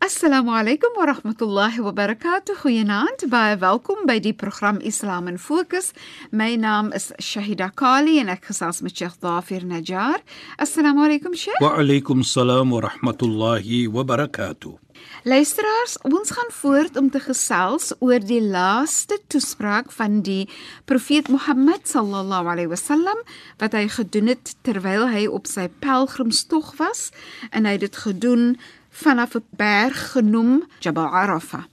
Assalamu alaykum wa rahmatullahi wa barakatuh. Goeienaand. Baie welkom by die program Islam in Fokus. My naam is Shahida Kali en ek gesels met Sheikh Dafir Najjar. Assalamu alaykum Sheikh. Wa alaykum salaam wa rahmatullahi wa barakatuh. Luisteraars, ons gaan voort om te gesels oor die laaste toespraak van die profeet Mohammed sallallahu alaihi wasallam wat hy gedoen het terwyl hy op sy pelgrimstog was en hy het dit gedoen vanaf 'n berg genoem Jabal Arafah.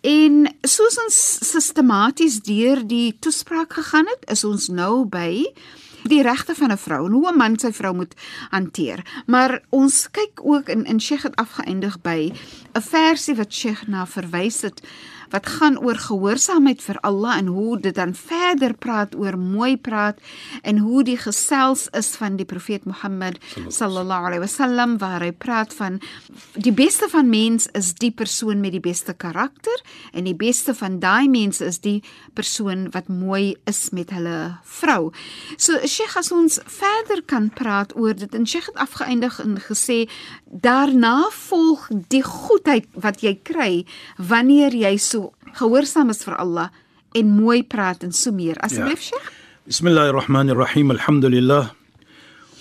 En soos ons sistematies deur die toespraak gegaan het, is ons nou by die regte van 'n vrou en hoe 'n man sy vrou moet hanteer. Maar ons kyk ook in in Sheikh het afgeëindig by 'n versie wat Sheikh na verwys het wat gaan oor gehoorsaamheid vir Allah en hoe dit dan verder praat oor mooi praat en hoe die gesels is van die profeet Mohammed sallallahu alaihi wasallam waar hy praat van die beste van mens is die persoon met die beste karakter en die beste van daai mense is die persoon wat mooi is met hulle vrou. So Sheikh as ons verder kan praat oor dit en Sheikh het afgeëindig en gesê daarna volg die goedheid wat jy kry wanneer jy so gehoorsaam is vir Allah en mooi praat en so meer. Asseblief ja. Sheikh. Bismillahirrahmanirrahim. Alhamdulillah.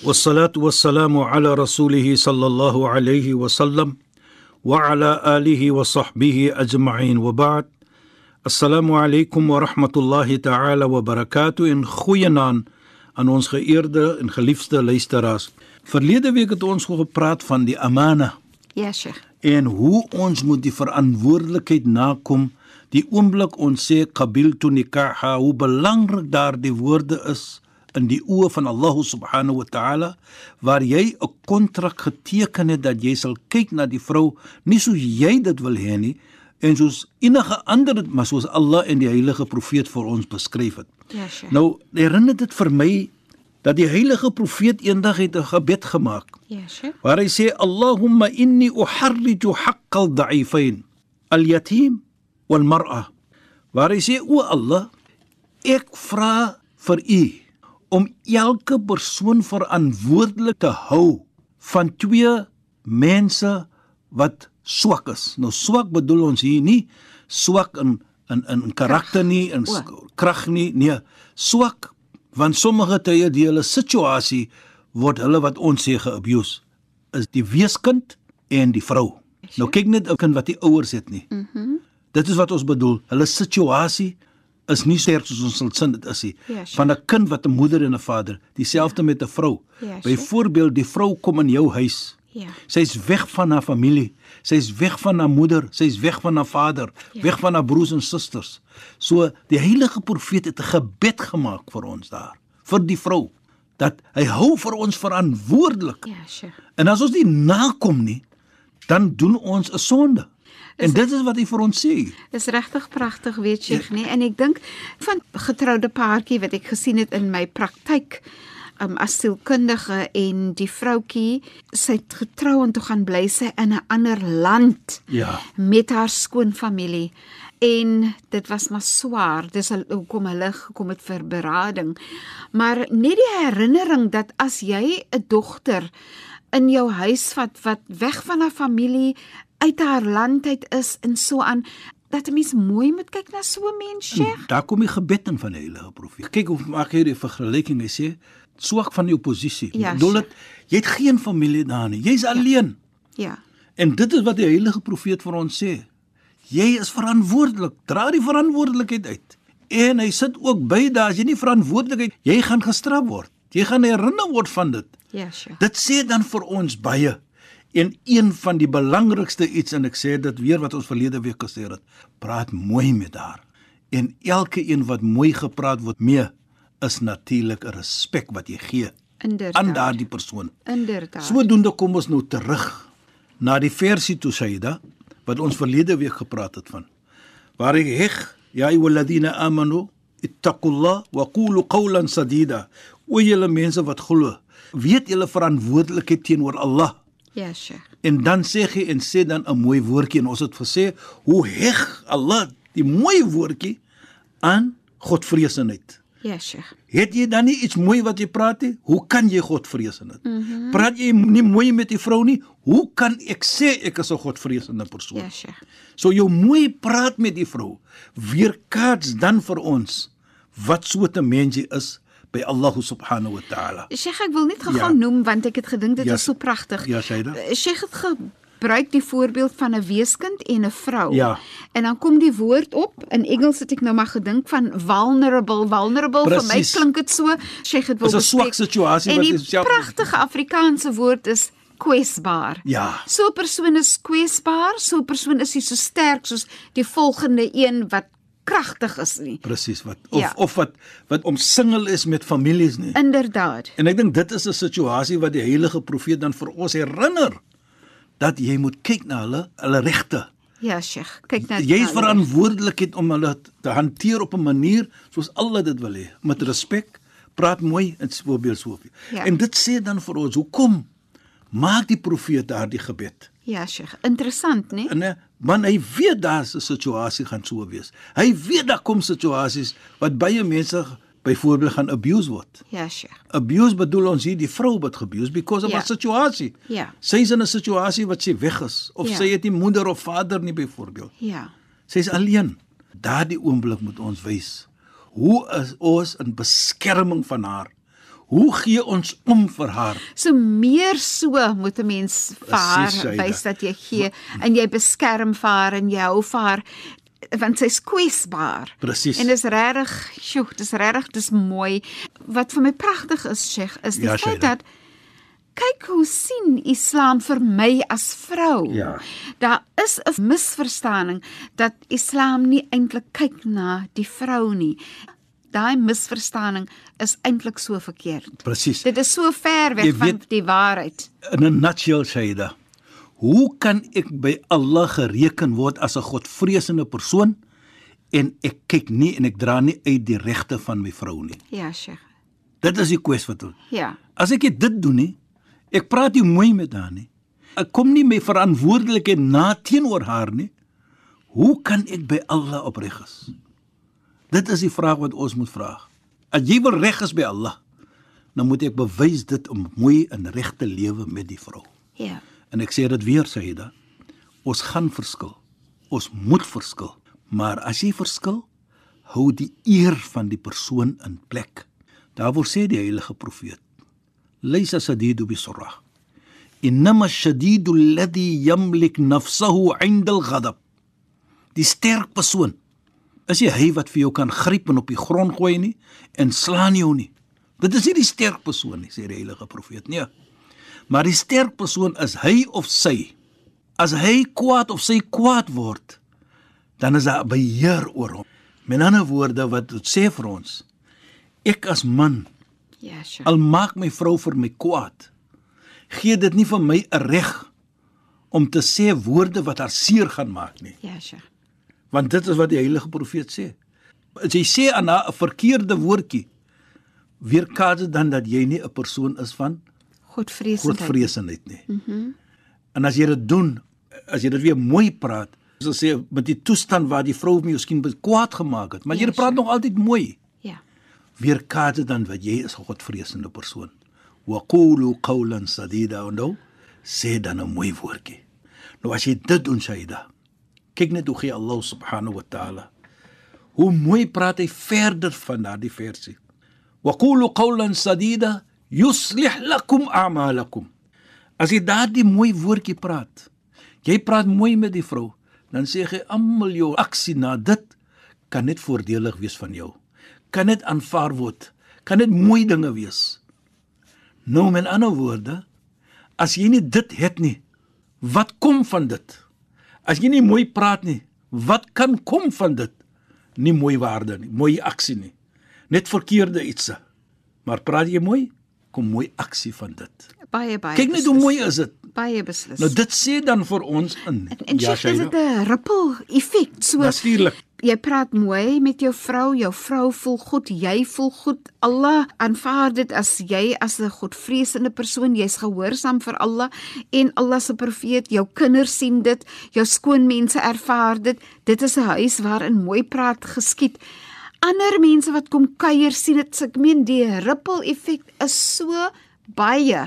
Wassalatu wassalamu ala rasulih sallallahu alayhi wa sallam wa ala alihi wa sahbihi ajma'in wa ba'd. Assalamu alaykum wa rahmatullahi ta'ala wa barakatuh in goeienaand aan ons geëerde en geliefde luisteraars. Verlede week het ons gepraat van die amana. Ja, Sheikh. En hoe ons moet die verantwoordelikheid nakom die oomblik ons sê qabiltu nikaha hoe belangrik daardie woorde is in die oë van Allah subhanahu wa ta'ala waar jy 'n kontrak geteken het dat jy sal kyk na die vrou nie soos jy dit wil hê nie en soos enige ander maar soos Allah en die heilige profeet vir ons beskryf het. Ja, Sheikh. Nou herinner dit vir my dat die heilige profeet eendag het 'n gebed gemaak. Ja, Sheikh. Waar hy sê Allahumma inni uharriju haqqal da'ifain al-yatim wal mar'a. Waar hy sê o Allah, ek vra vir u om elke persoon verantwoordelik te hou van twee mense wat swak is. Nou swak bedoel ons hier nie swak in in in karakter nie, in krag nie, nee, swak want sommige tye die hele situasie word hulle wat ons sê geabuse is die weeskind en die vrou. Nou kyk net 'n kind wat nie ouers het nie. Mhm. Mm dit is wat ons bedoel. Hulle situasie is nie sterk soos ons sal sin dit is nie. Ja, sure. Van 'n kind wat 'n moeder en 'n vader, dieselfde ja. met 'n vrou. Ja, sure. Byvoorbeeld die vrou kom in jou huis. Ja. Sy's weg van haar familie. Sy's weg van haar moeder, sy's weg van haar vader, ja. weg van haar broers en susters. So die heilige profeet het 'n gebed gemaak vir ons daar, vir die vrou dat hy hou vir ons verantwoordelik. Ja, sure. En as ons nie nakom nie, dan doen ons 'n sonde. En dit is wat hy vir ons sê. Dis regtig pragtig, weet jy, ja. nee, en ek dink van getroude paartjie wat ek gesien het in my praktyk um, as sielkundige en die vroutjie sy het getrou en toe gaan bly sy in 'n ander land Ja. met haar skoonfamilie en dit was maar swaar dis hoekom hulle gekom het vir berading maar net die herinnering dat as jy 'n dogter in jou huis vat wat weg van haar familie uit haar land uit is en so aan dat 'n mens mooi moet kyk na so 'n mens Sheikh Daar kom die gebed in van die heilige profeet. Kyk hoe maak hy die vergelyking. Hy sê swak van die oppositie. Ja, Bedoel sure. dit jy het geen familie daar nie. Jy's alleen. ja En dit is wat die heilige profeet vir ons sê. Jy is verantwoordelik. Dra die verantwoordelikheid uit. En hy sit ook by daar as jy nie verantwoordelikheid, jy gaan gestraf word. Jy gaan herinner word van dit. ja Sheikh Dit sê dan vir ons baie. En een van die belangrikste iets en ek sê dit weer wat ons verlede week gesê het, praat mooi met haar En elke een wat mooi gepraat word mee is natuurlik 'n respek wat jy gee aan Inderdaad. daardie persoon. Inderdaad. Sodoende kom ons nou terug na die versie toe Saida wat ons verlede week gepraat het van. Waar hy heg, ya ayyuhalladhina amanu ittaqullah wa qulu qawlan sadida. O julle mense wat glo, weet julle verantwoordelikheid teenoor Allah. Ja, Sheikh. En dan sê hy en sê dan 'n mooi woordjie en ons het gesê hoe heg Allah die mooi woordjie aan Godvreesenheid. Ja, Sheikh. Het jy dan nie iets mooi wat jy praat nie? Hoe kan jy Godvreesend? Mm -hmm. Praat jy nie mooi met die vrou nie? Hoe kan ek sê ek is 'n Godvreesende persoon? Ja, Sheikh. So jou mooi praat met die vrou weerkaats dan vir ons wat so 'n mens jy is by Allah subhanahu wa ta'ala. Sheikh, ek wil net gou Ja. ja. noem want ek het gedink dit Ja, is so pragtig. ja, Shaida. Eh, Sheikh het gebruik die voorbeeld van 'n weeskind en 'n vrou. Ja. En dan kom die woord op in Engels het ek nou maar gedink van vulnerable. Vulnerable vir my Precies. klink dit so. Sheikh het wil Is 'n swak bespreek. situasie en wat die jy self- pragtige Afrikaanse woord is kwesbaar. Ja. So 'n persoon is kwesbaar, so 'n persoon is nie so sterk soos die volgende een wat kragtig is nie. Presies wat of Ja. of wat wat omsingel is met families nie. Inderdaad. En ek dink dit is 'n situasie wat die heilige profeet dan vir ons herinner dat jy moet kyk na hulle hulle regte. Ja, Sheikh. Kyk net. Jy is verantwoordelikheid om hulle te hanteer op 'n manier soos Allah dit wil hê, met respek, praat mooi en voorbeeld so. Ja. En dit sê dan vir ons, hoekom maak die profeet daardie gebed? Ja, Sheikh. Interessant, né? En eh, man hy weet daar's 'n situasie gaan so wees. Hy weet daar kom situasies wat baie mense byvoorbeeld gaan abuse word. Ja, Sheikh. Abuse bedoel ons hier die vrou wat abuse because of Ja. 'n situasie. Ja. Sy is in 'n situasie wat sy weg is of Ja. sy het nie moeder of vader nie byvoorbeeld. Ja. Sy's alleen. Daardie oomblik moet ons wys hoe is ons in beskerming van haar. Hoe gee ons om vir haar? So meer so moet 'n mens vir haar wys dat jy gee en jy beskerm vir haar en jy hou vir haar want sy's kwesbaar. Presies. En dis regtig, sjoe, dis regtig, dis mooi. Wat vir my pragtig is, Sheikh, is die Ja, feit dat kyk hoe sien Islam vir my as vrou. Ja. Daar is 'n misverstaaning dat Islam nie eintlik kyk na die vrou nie. Daai misverstaaning is eintlik so verkeerd. Presies. Dit is so ver weg Jy van weet- die waarheid. In 'n nutshell Shaida. Hoe kan ek by Allah gereken word as 'n godvreesende persoon en ek kyk nie en ek dra nie uit die regte van my vrou nie? Ja, Sheikh. Dit is die kwes wat ons. Ja. As ek dit doen nie, ek praat nie mooi met haar nie. Ek kom nie my verantwoordelikheid na teenoor haar nie. Hoe kan ek by Allah opreg is? Dit is die vraag wat ons moet vra. As jy wil reg is by Allah, dan moet ek bewys dit om mooi en reg te lewe met die vrou. Ja. En ek sê dit weer, Saida. Ons gaan verskil. Ons moet verskil. Maar as jy verskil, hou die eer van die persoon in plek. Daarvoor sê die heilige profeet: "Laysa sadidu bisurrah. Innama shadidu alladhi yamlik nafsahu 'inda al-ghadab." Die sterk persoon is nie hy wat vir jou kan gryp en op die grond gooi nie en slaan jou nie. Dit is nie die sterk persoon nie, sê die heilige profeet. Nee. Maar die sterk persoon is hy of sy. As hy kwaad of sy kwaad word, dan is daar beheer oor hom. Met ander woorde wat dit sê vir ons, ek as man, Ja, Sheikh. al maak my vrou vir my kwaad, gee dit nie vir my 'n reg om te sê woorde wat haar seer gaan maak nie. Ja, Sheikh. Want dit is wat die heilige profeet sê. As jy sê aan haar 'n verkeerde woordjie, weerkaats dit dan dat jy nie 'n persoon is van Godvreesendheid. godvreesendheid nie. Mhm. Mm en as jy dit doen, as jy dit weer mooi praat, soos sê met die toestand waar die vrou miskien kwaad gemaak het, maar jy Ja, praat nog altyd mooi. Ja. Weerkaats dit dan wat jy is 'n godvreesende persoon. Wa qulu qawlan sadida en nou sê dan 'n mooi woordjie. Nou as jy dit doen, Shaida, kyk net hoe gee Allah subhanahu wa ta'ala. Hoe mooi praat hy verder van daardie versie. Wa qulu qawlan sadida yuslih lakum a'malakum. As jy daardie mooi woordjie praat, jy praat mooi met die vrou, dan sê jy almal jou aksie na dit kan net voordelig wees van jou. Kan dit aanvaar word. Kan dit mooi dinge wees. Nou met ander woorde, as jy nie dit het nie, wat kom van dit? As jy nie mooi praat nie, wat kan kom van dit? nie mooi waarde nie, mooi aksie nie. Net verkeerde ietsie. Maar praat jy mooi, kom mooi aksie van dit. Baie baie. Kyk net hoe mooi is dit. Baie beslis. Nou dit sê dan vir ons in en ja, is dit 'n ripple effek. So Natuurlik. jy praat mooi met jou vrou, jou vrou voel goed, jy voel goed. Allah aanvaar dit as jy as 'n godvreesende persoon, jy's gehoorsaam vir Allah en Allah se profeet, jou kinders sien dit, jou skoonmense ervaar dit. Dit is 'n huis waarin mooi praat geskied. Ander mense wat kom kuier sien dit. Ek meen die ripple effek is so baie.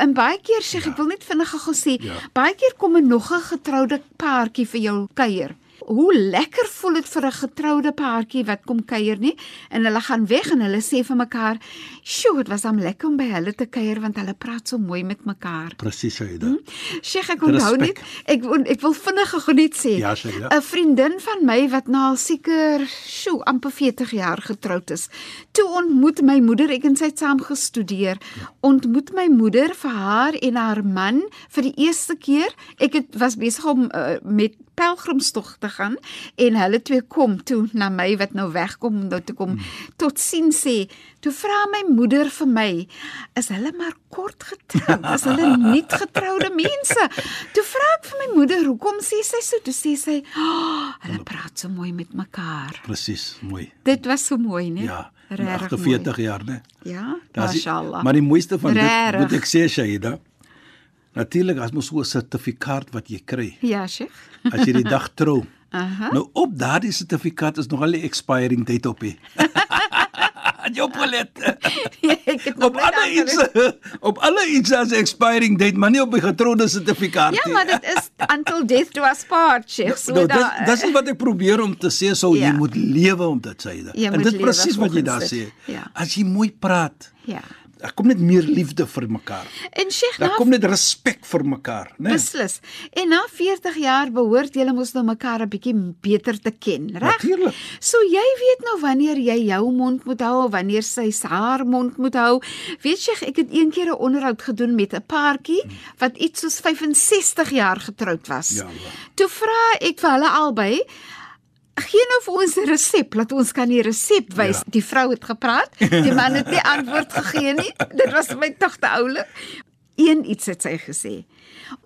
En baie keer sê ek, ek wil net vinnig gou sê, Ja. baie keer kom 'n nog 'n getroude paartjie vir jou kuier. Hoe lekker voel dit vir 'n getroude paartjie wat kom kuier nie en hulle gaan weg en hulle sê vir mekaar, "Sjoe, dit was hom lekker om by hulle te kuier want hulle praat so mooi met mekaar." Presies Shaida. Hm? Sheikh, ek onthou net, ek ek wil vinnig gou net sê, Ja, Shaida. 'n vriendin van my wat nou al seker, sjoe, amper 40 jaar getroud is. Toe ontmoet my moeder, ek en sy het saam gestudeer. Ontmoet my moeder vir haar en haar man vir die eerste keer. Ek het was besig om uh, met pelgrimstog te gaan en hulle twee kom toe na my wat nou wegkom om nou te kom tot sien sê. Toe vra my moeder vir my, is hulle maar kort getroud? Is hulle nie getroude mense? Toe vra ek vir my moeder, hoekom sê sy so? Toe sê sy, oh, hulle praat so mooi met mekaar. Presies, mooi. Dit was so mooi, né? Ja. Regtig 48 jaar, né? mooi. Ja, mashallah. Maar die mooiste van dit Regtig. moet ek sê Shaida. Natuurlik as mos so 'n sertifikaat wat jy kry Ja, Sheikh. as jy die dag trou. Aha. Nou op daardie sertifikaat is nog al die expiring date op hè. Het jy opgelet? ek het op alle iets op alle iets as 'n expiring date, maar nie op die getroude sertifikaat Ja, maar dit is until death do us part, Sheikh. So nou, da- dis dis is wat ek probeer om te sê, sou Ja. jy moet lewe om dit sê. En dit presies wat jy daar sê. Ja. As jy mooi praat, Ja. Daar kom net meer liefde vir mekaar. En Sheikh, Daar na kom net respek vir mekaar, né? Beslis. En na 40 jaar behoort julle mos nou mekaar 'n bietjie beter te ken, reg? Natuurlik. So jy weet nou wanneer jy jou mond moet hou of wanneer sy haar mond moet hou. Weet jy, ek het een keer 'n onderhoud gedoen met 'n paartjie wat iets soos 65 jaar getroud was. Ja. Toe vra ek vir hulle albei Gee nou vir ons 'n resep, laat ons kan die resep wys. Ja. Die vrou het gepraat, die man het nie antwoord gegee nie. Dit was my tog te oulik. Een iets het sy gesê.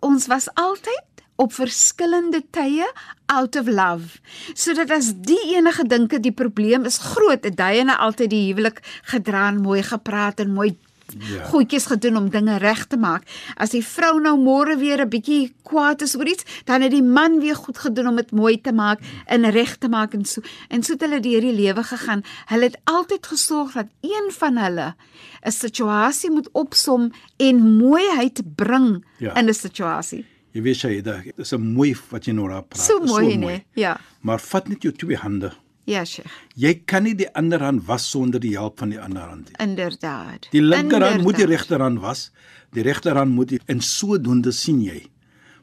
Ons was altyd op verskillende tye out of love. Sodat as die enige dinke die probleem is groot, het hy en hy altyd die huwelik gedra en mooi gepraat en mooi Ja. goedjies gedoen om dinge reg te maak. As die vrou nou môre weer 'n bietjie kwaad is oor iets, dan het die man weer goed gedoen om dit mooi te maak en reg te maak en so. En so het hulle deur die lewe gegaan. Hulle het altyd gesorg dat een van hulle 'n situasie moet opsom en mooiheid bring Ja. in 'n situasie. Jy weet jy, dit is 'n mooi wat jy nou daar praat. So Dis mooi, nee. Ja. Maar vat net jou twee hande. Ja, Sheikh. Jy kan nie die ander hand was sonder die hulp van die ander hand nie. Inderdaad. Die linkerhand moet die regterhand was. Die regterhand moet die, en sodoende sien jy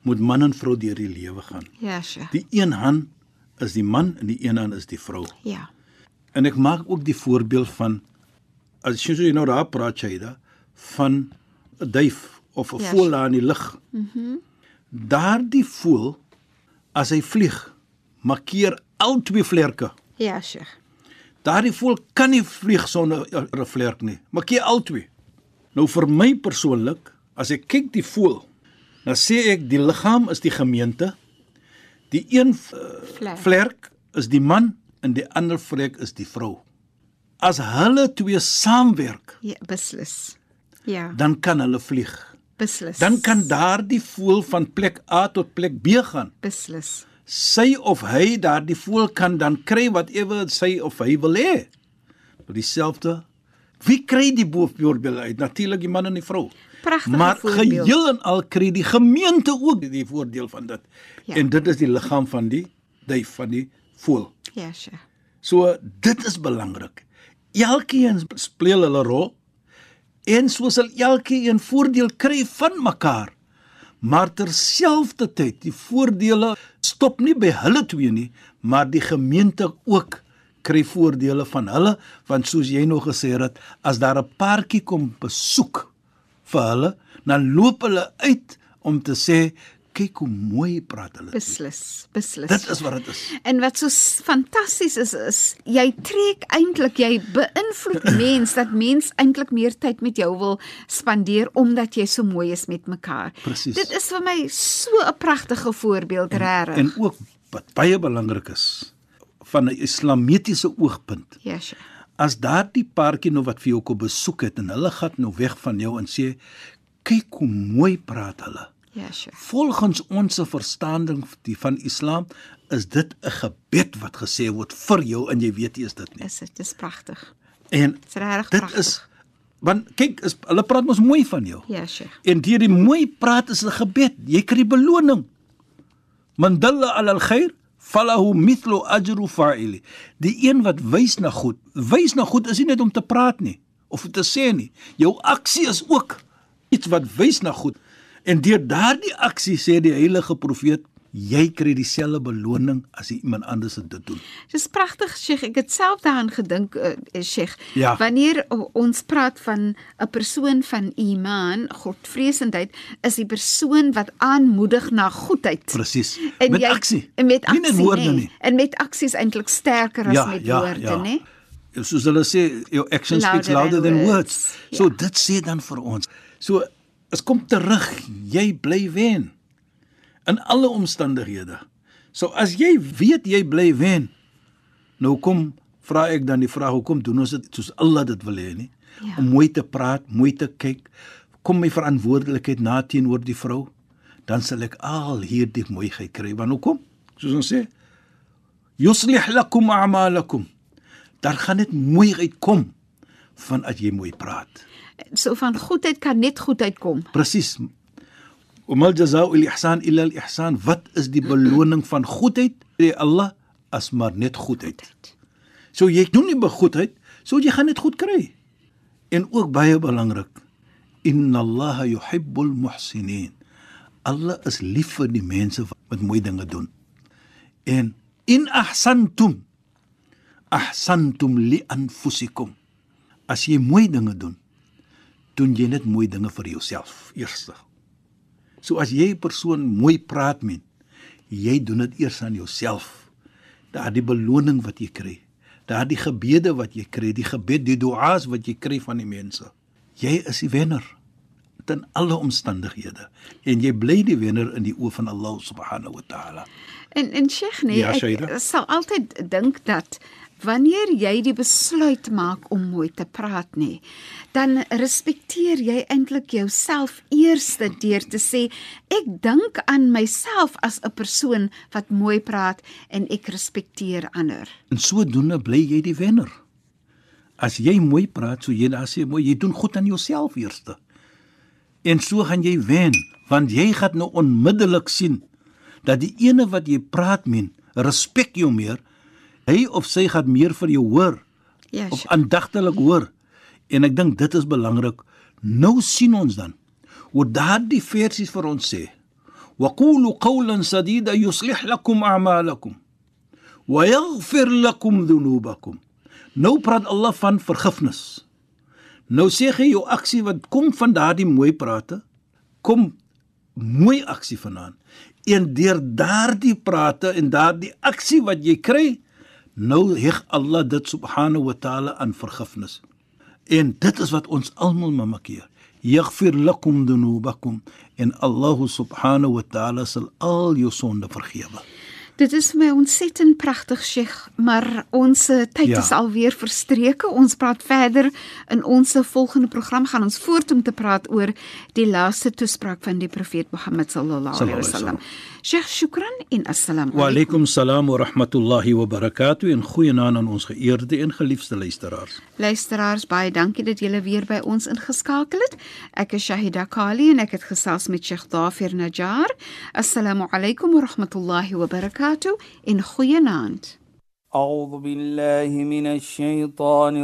moet man en vrou deur die lewe gaan. Ja, Sheikh. Die een hand is die man en die een hand is die vrou. Ja. En ek maak ook die voorbeeld van as jy so jy nou daar praat Shaida van 'n duif of 'n Ja, voël daar in die lug. Mhm. Daardie voël as hy vlieg, markeer al twee vlerke. Ja, Sheikh. Daardie voël kan nie vlieg sonder 'n vlerk nie. Markeer al twee. Nou vir my persoonlik, as ek kyk die voël, dan sê ek die liggaam is die gemeente. Die een uh, Vlerk. vlerk is die man en die ander vlerk is die vrou. As hulle twee saamwerk, Ja, beslis. Ja, dan kan hulle vlieg. beslis. Dan kan daardie voël van plek A tot plek B gaan. beslis. Sy of hy daardie voël kan dan kry whatever sy of hy wil hê. Maar dieselfde wie kry die voorbeeld uit? Natuurlik die man en die vrou. Pragtige maar voorbeeld. geheel en al kry die gemeente ook die voordeel van dit. Ja. En dit is die liggaam van die duif van die voël. Ja, Sheikh. So dit is belangrik. Elkeen speel hulle rol en so sal elkeen voordeel kry van mekaar. Maar terselfdertyd, die voordele stop nie by hulle twee nie, maar die gemeente ook kry voordele van hulle, want soos jy nog gesê het, as daar 'n paartjie kom besoek vir hulle, dan loop hulle uit om te sê kyk hoe mooi praat hulle. Beslis, beslis. Dit is wat dit is. En wat so fantasties is is jy trek eintlik jy beïnvloed mens dat mens eintlik meer tyd met jou wil spandeer omdat jy so mooi is met mekaar. Presies. Dit is vir my so 'n pragtige voorbeeld regtig. En ook wat baie belangrik is van 'n islamitiese oogpunt. Ja, sure. As daardie paartjie nou wat vir jou kom besoek het en hulle gaan nou weg van jou en sê kyk hoe mooi praat hulle. Ja, sure. Volgens ons verstaaning die van Islam is dit 'n gebed wat gesê word vir jou en jy weet nie is dit nie. Is dit dis pragtig. En Dis regtig dit pragtig. is want kyk is hulle praat mos mooi van jou. Ja, sure. En deur die mooi praat is 'n gebed. Jy kry beloning. Man dalla ala al-khair falahu mithlu ajru fa'ili. Die een wat wys na goed, wys na goed is nie net om te praat nie of te sê nie. Jou aksie is ook iets wat wys na goed. En deur daardie aksie sê die heilige profeet, jy kry dieselfde beloning as iemand anders dit doen. Dis pragtig, Sheikh. Ek het self daaraan gedink, uh, Sheikh. Ja. Wanneer ons praat van 'n persoon van iman, godvreesendheid, is die persoon wat aanmoedig na goedheid. Presies. En Met jy- aksie. En met Nie aksie. net woorde nee. nie. En met aksie is eintlik sterker as met woorde, né? Soos hulle sê, your action speaks Louder louder than than words. words. Ja. So dit sê dan vir ons. So as kom terug, jy bly wen in alle omstandighede. So as jy weet jy bly wen, nou kom vra ek dan die vraag hoekom doen ons dit soos Allah dit wil hê nie? Ja. Om mooi te praat, mooi te kyk, kom my verantwoordelikheid na teenoor die vrou, dan sal ek al hierdie mooiheid kry. Want hoekom? Soos ons sê, yuslih lakum a'malakum. Daar gaan net mooiheid kom van as jy mooi praat. So van goedheid kan net goedheid kom. Presies. Omal jazaa'u al-ihsan illa al-ihsan. Wat is die beloning van goedheid? Sê Allah as maar net goedheid. So jy doen nie begoedheid, so jy gaan dit goed kry. En ook baie belangrik, inna Allah yuhibbul muhsinin. Allah is lief vir die mense wat mooi dinge doen. En in ahsantum ahsantum li anfusikum. As jy mooi dinge doen, doen jy net mooi dinge vir jouself eers. So as jy 'n persoon mooi praat met, jy doen dit eers aan jouself. Daardie beloning wat jy kry, daardie gebede wat jy kry, die gebed, die dua's wat jy kry van die mense. Jy is die wenner ten alle omstandighede en jy bly die wenner in die oë van Allah subhanahu wa taala. En en Sheikh nee, Ja, Shaida. ek sal altyd dink dat wanneer jy die besluit maak om mooi te praat nê, dan respekteer jy eintlik jouself eerste deur te sê ek dink aan myself as 'n persoon wat mooi praat en ek respekteer ander. En sodoende bly jy die wenner. As jy mooi praat, so jy daar sê mooi, jy doen goed aan jouself eerste. En so gaan jy wen, want jy gaan nou onmiddellik sien dat die ene wat jy praat met, respek jou meer. Hy of sy gaan meer vir jou hoor Ja, of Sheikh. aandagtelik hoor. En ek dink dit is belangrik. Nou sien ons dan hoe daardie versies vir ons sê: "Wa qulu qawlan sadida yuslih lakum a'malakum wa yaghfir lakum dhunubakum." Nou praat Allah van vergifnis. Nou sê hy jou aksie wat kom van daardie mooi prate, kom mooi aksie vanaand. En deur daardie prate en daardie aksie wat jy kry, nou heg Allah dit subhanahu wa taala aan vergifnis. En dit is wat ons almal mamakeer. Yaghfir lakum dhunubakum en Allah subhanahu wa taala sal al jou sonde vergewe. Dit is vir my ontsettend pragtig, Sheikh, maar ons eh, tyd Ja. is alweer verstreke. Ons praat verder in ons volgende program gaan ons voort om te praat oor die laaste toespraak van die profeet Mohammed sallallahu alaihi Sallallahu alaihi wasallam. Sheikh, shukran en assalamu Wa alaykum. alaykum salaam wa rahmatullahi wa barakatuh en goeienaand aan ons geëerde en geliefde luisteraars. Luisteraars, baie dankie dat julle weer by ons ingeskakel het. Ek is Shahida Kali en ek het gesels met Sheikh Dafir Najjar. Assalamu alaykum wa rahmatullahi wa barakatuh en goeienaand. أعوذ بالله من الشيطان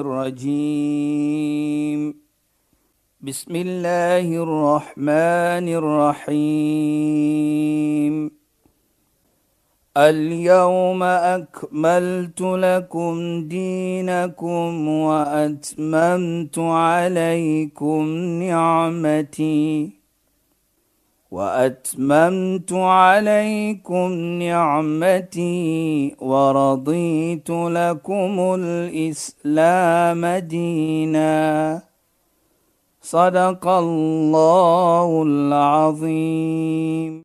الرجيم بسم الله الرحمن الرحيم. اليوم أكملت لكم دينكم وأتممت عليكم نعمتي وأتممت عليكم نعمتي ورضيت لكم الإسلام دينا. صدق الله العظيم.